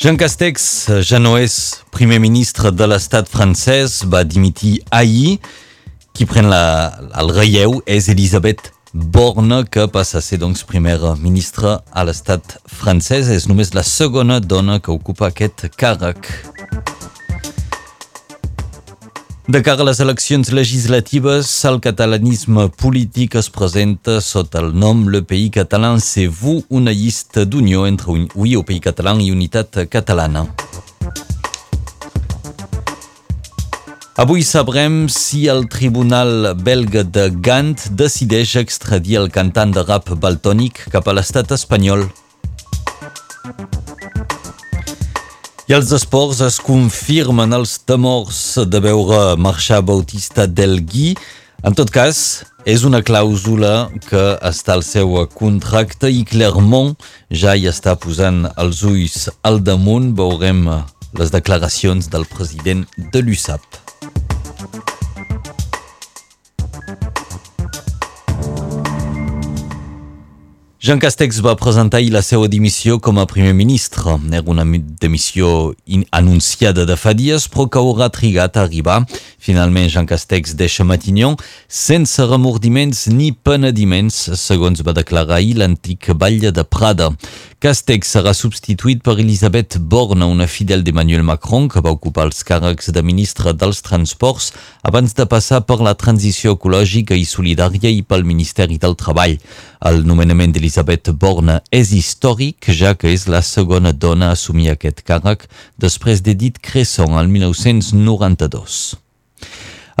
Jean Castex ja no és primer ministre de l'estat francès, va dimitir ahir. Qui pren la, el relleu és Elisabeth Borne, que passa a ser doncs, primera ministra a l'estat francès. És només la segona dona que ocupa aquest càrrec. De cara a les eleccions legislatives, el catalanisme polític es presenta sota el nom Le Pays Català c'est vous, una llista d'unió entre Oui au Pays Català i Unitat Catalana. Avui sabrem si el tribunal belga de Gant decideix extradir el cantant de rap baltònic cap a l'estat espanyol. I als esports es confirmen els temors de veure marxar Bautista del Gui. En tot cas, és una clàusula que està al seu contracte i Clermont ja hi està posant els ulls al damunt. Veurem les declaracions del president de l'USAP. Jean Castex va presentar ahir la seva dimissió com a primer ministre. Era una dimissió anunciada de fa dies, però que haurà trigat a arribar. Finalment, Jean Castex deixa Matignon sense remordiments ni penediments, segons va declarar ahir l'antic batlle de Prada. Castex serà substituït per Elisabeth Borne, una fidel d'Emmanuel Macron, que va ocupar els càrrecs de ministre dels Transports abans de passar per la transició ecològica i solidària i pel Ministeri del Treball. El nomenament d'Elisabeth Borne és històric, ja que és la segona dona a assumir aquest càrrec després d'Edith Cresson al 1992.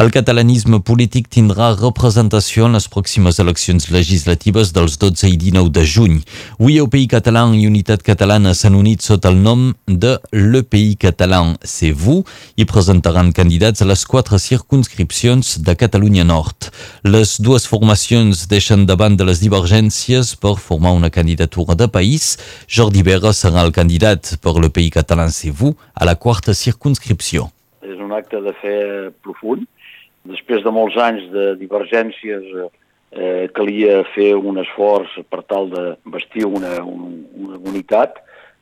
El catalanisme polític tindrà representació en les pròximes eleccions legislatives dels 12 i 19 de juny. Avui Pays Català i Unitat Catalana s'han unit sota el nom de Le Pays Català, c'est vous, i presentaran candidats a les quatre circunscripcions de Catalunya Nord. Les dues formacions deixen davant de les divergències per formar una candidatura de país. Jordi Berra serà el candidat per Le Pays Català, c'est vous, a la quarta circunscripció. És un acte de fe profund després de molts anys de divergències, eh, calia fer un esforç per tal de vestir una, una unitat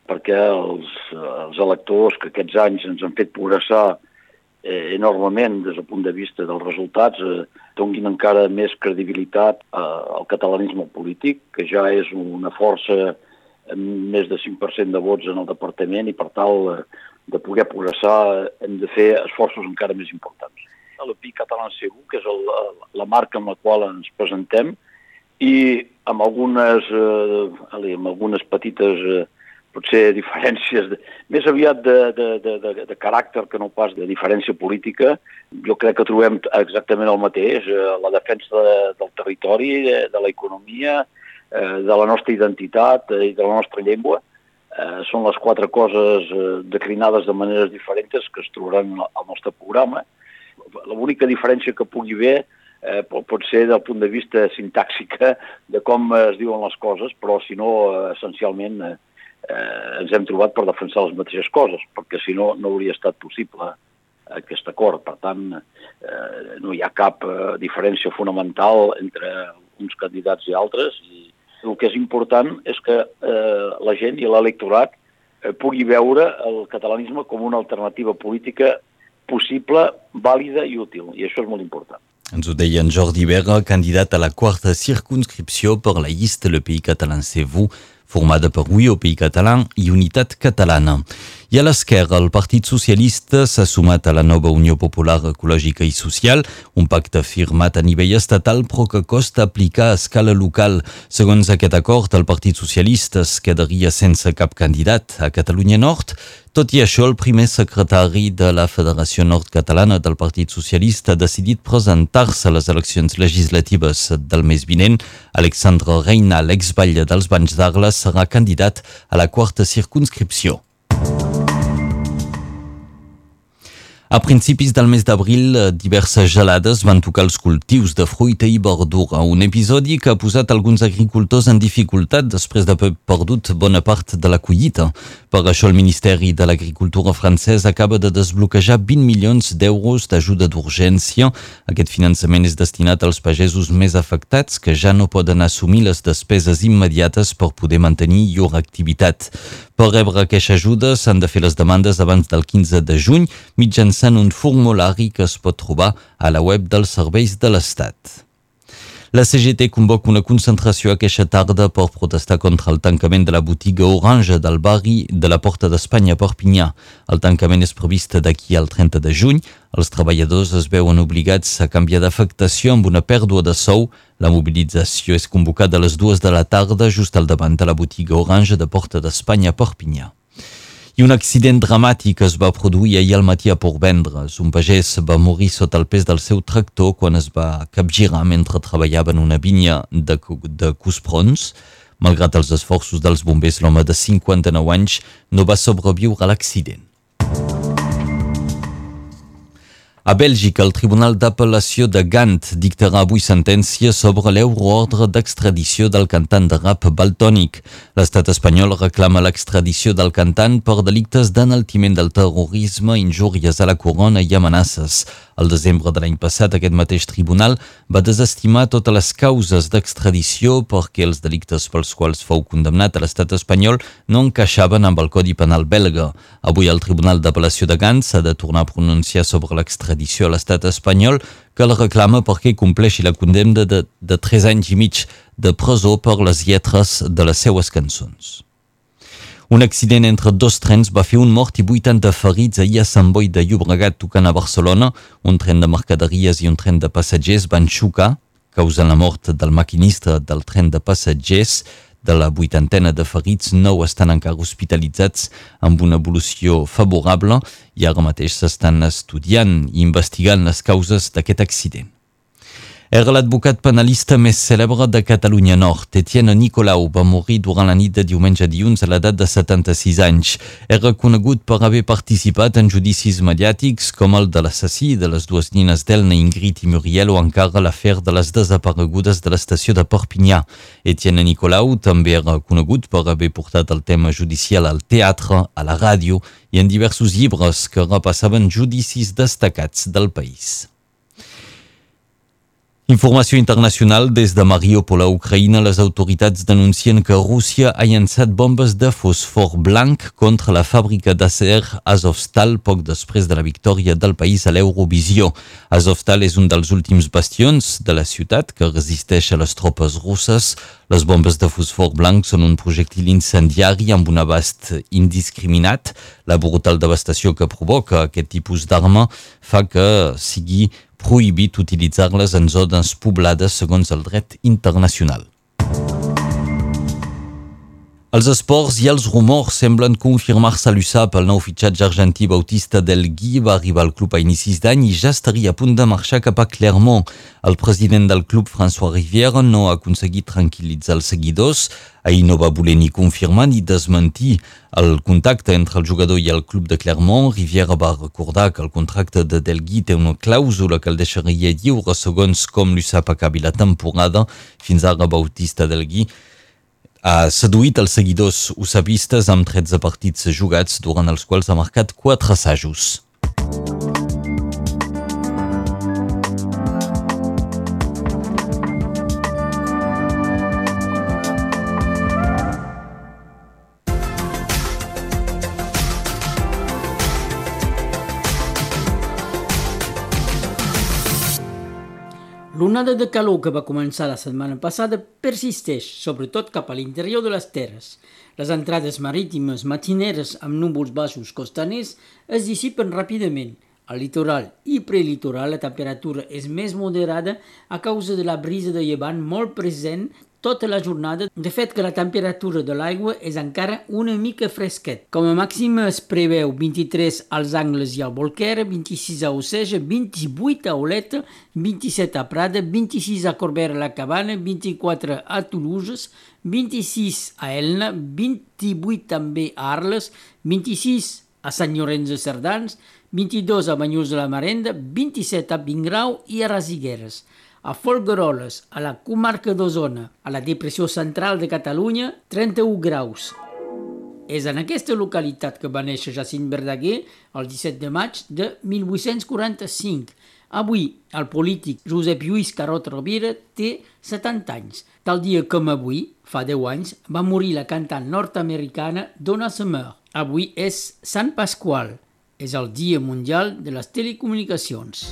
perquè els, els electors que aquests anys ens han fet progressar eh, enormement des del punt de vista dels resultats eh, donguin encara més credibilitat eh, al catalanisme polític, que ja és una força amb més de 5% de vots en el departament i per tal eh, de poder progressar hem de fer esforços encara més importants a la PI Català Segur, que és el, la marca amb la qual ens presentem, i amb algunes, eh, amb algunes petites eh, potser diferències, de, més aviat de, de, de, de, de caràcter que no pas de diferència política, jo crec que trobem exactament el mateix, eh, la defensa de, del territori, de, de l'economia, eh, de la nostra identitat eh, de la nostra llengua, eh, són les quatre coses eh, declinades de maneres diferents que es trobaran al nostre programa, l'única diferència que pugui haver eh, pot ser del punt de vista sintàxica de com es diuen les coses, però si no, eh, essencialment eh, ens hem trobat per defensar les mateixes coses, perquè si no, no hauria estat possible aquest acord. Per tant, eh, no hi ha cap eh, diferència fonamental entre uns candidats i altres, i el que és important és que eh, la gent i l'electorat eh, pugui veure el catalanisme com una alternativa política possible, vàlida i útil, i això és molt important. Ens ho deia en Jordi Berga, candidat a la quarta circunscripció per la llista Le Pays Català C'est vous, formada per Oui au Pays Català i Unitat Catalana. I a l'esquerra, el Partit Socialista s'ha sumat a la nova Unió Popular Ecològica i Social, un pacte firmat a nivell estatal però que costa aplicar a escala local. Segons aquest acord, el Partit Socialista es quedaria sense cap candidat a Catalunya Nord, tot i això, el primer secretari de la Federació Nord-Catalana del Partit Socialista ha decidit presentar-se a les eleccions legislatives del mes vinent. Alexandre Reina, l'exbatlle dels Banys d'Arles, serà candidat a la quarta circunscripció. A principis del mes d'abril, diverses gelades van tocar els cultius de fruita i verdura, un episodi que ha posat alguns agricultors en dificultat després d'haver perdut bona part de la collita. Per això el Ministeri de l'Agricultura francès acaba de desbloquejar 20 milions d'euros d'ajuda d'urgència. Aquest finançament és destinat als pagesos més afectats que ja no poden assumir les despeses immediates per poder mantenir llur activitat. Per rebre aquesta ajuda s'han de fer les demandes abans del 15 de juny mitjançant un formulari que es pot trobar a la web dels serveis de l'Estat. La CGT convoca una concentració aquesta tarda per protestar contra el tancament de la botiga Orange del barri de la Porta d'Espanya a Perpinyà. El tancament és previst d'aquí al 30 de juny. Els treballadors es veuen obligats a canviar d'afectació amb una pèrdua de sou. La mobilització és convocada a les dues de la tarda just al davant de la botiga Orange de Porta d'Espanya a Perpinyà. I un accident dramàtic es va produir ahir al matí a Portvendres. Un pagès va morir sota el pes del seu tractor quan es va capgirar mentre treballava en una vinya de, de Cusprons. Malgrat els esforços dels bombers, l'home de 59 anys no va sobreviure a l'accident. A Bèlgica, el Tribunal d'Apel·lació de Gant dictarà avui sentència sobre l'euroordre d'extradició del cantant de rap Baltònic. L'estat espanyol reclama l'extradició del cantant per delictes d'enaltiment del terrorisme, injúries a la corona i amenaces. El desembre de l'any passat, aquest mateix tribunal va desestimar totes les causes d'extradició perquè els delictes pels quals fou condemnat a l'estat espanyol no encaixaven amb el Codi Penal belga. Avui el Tribunal d'Apel·lació de Gant s'ha de tornar a pronunciar sobre l'extradició a l'estat espanyol que el reclama perquè compleixi la condemna de, de 3 anys i mig de presó per les lletres de les seues cançons. Un accident entre dos trens va fer un mort i 80 ferits ahir a Sant Boi de Llobregat tocant a Barcelona. Un tren de mercaderies i un tren de passatgers van xocar, causant la mort del maquinista del tren de passatgers. De la vuitantena de ferits, nou estan encara hospitalitzats amb una evolució favorable i ara mateix s'estan estudiant i investigant les causes d'aquest accident. Era l'advocat penalista més cèlebre de Catalunya Nord. Etienne Nicolau va morir durant la nit de diumenge a dilluns a l'edat de 76 anys. Era conegut per haver participat en judicis mediàtics com el de l'assassí de les dues nines d'Elna, Ingrid i Muriel o encara l'afer de les desaparegudes de l'estació de Perpinyà. Etienne Nicolau també era conegut per haver portat el tema judicial al teatre, a la ràdio i en diversos llibres que repassaven judicis destacats del país. Informació internacional des de Mariupol a Ucraïna. Les autoritats denuncien que Rússia ha llançat bombes de fosfor blanc contra la fàbrica d'acer Azovstal poc després de la victòria del país a l'Eurovisió. Azovstal és un dels últims bastions de la ciutat que resisteix a les tropes russes. Les bombes de fosfor blanc són un projectil incendiari amb un abast indiscriminat. La brutal devastació que provoca aquest tipus d'arma fa que sigui prohibit utilitzar-les en zones poblades segons el dret internacional. Els esports i els rumors semblen confirmar-se a l'USAP. El nou fitxatge argentí Bautista del Gui va arribar al club a inicis d'any i ja estaria a punt de marxar cap a Clermont. El president del club, François Rivière, no ha aconseguit tranquil·litzar els seguidors. Ahir no va voler ni confirmar ni desmentir el contacte entre el jugador i el club de Clermont. Rivière va recordar que el contracte de Delgui té una clàusula que el deixaria lliure segons com l'USAP acabi la temporada. Fins ara Bautista Delgui ha seduït els seguidors usapistes amb 13 partits jugats durant els quals ha marcat 4 assajos. L'onada de calor que va començar la setmana passada persisteix, sobretot cap a l'interior de les terres. Les entrades marítimes matineres amb núvols baixos costaners es dissipen ràpidament. Al litoral i prelitoral la temperatura és més moderada a causa de la brisa de llevant molt present tota la jornada, de fet que la temperatura de l'aigua és encara una mica fresquet. Com a màxim es preveu 23 als Angles i al Bolquera, 26 a Oceja, 28 a Oleta, 27 a Prada, 26 a Corbera la Cabana, 24 a Toulouse, 26 a Elna, 28 també a Arles, 26 a Sant Llorenç de Cerdans, 22 a Banyuls de la Marenda, 27 a Vingrau i a Rasigueres a Folgueroles, a la comarca d'Osona, a la depressió central de Catalunya, 31 graus. És en aquesta localitat que va néixer Jacint Verdaguer el 17 de maig de 1845. Avui, el polític Josep Lluís Carot Rovira té 70 anys. Tal dia com avui, fa 10 anys, va morir la cantant nord-americana Donna Summer. Avui és Sant Pasqual, és el Dia Mundial de les Telecomunicacions.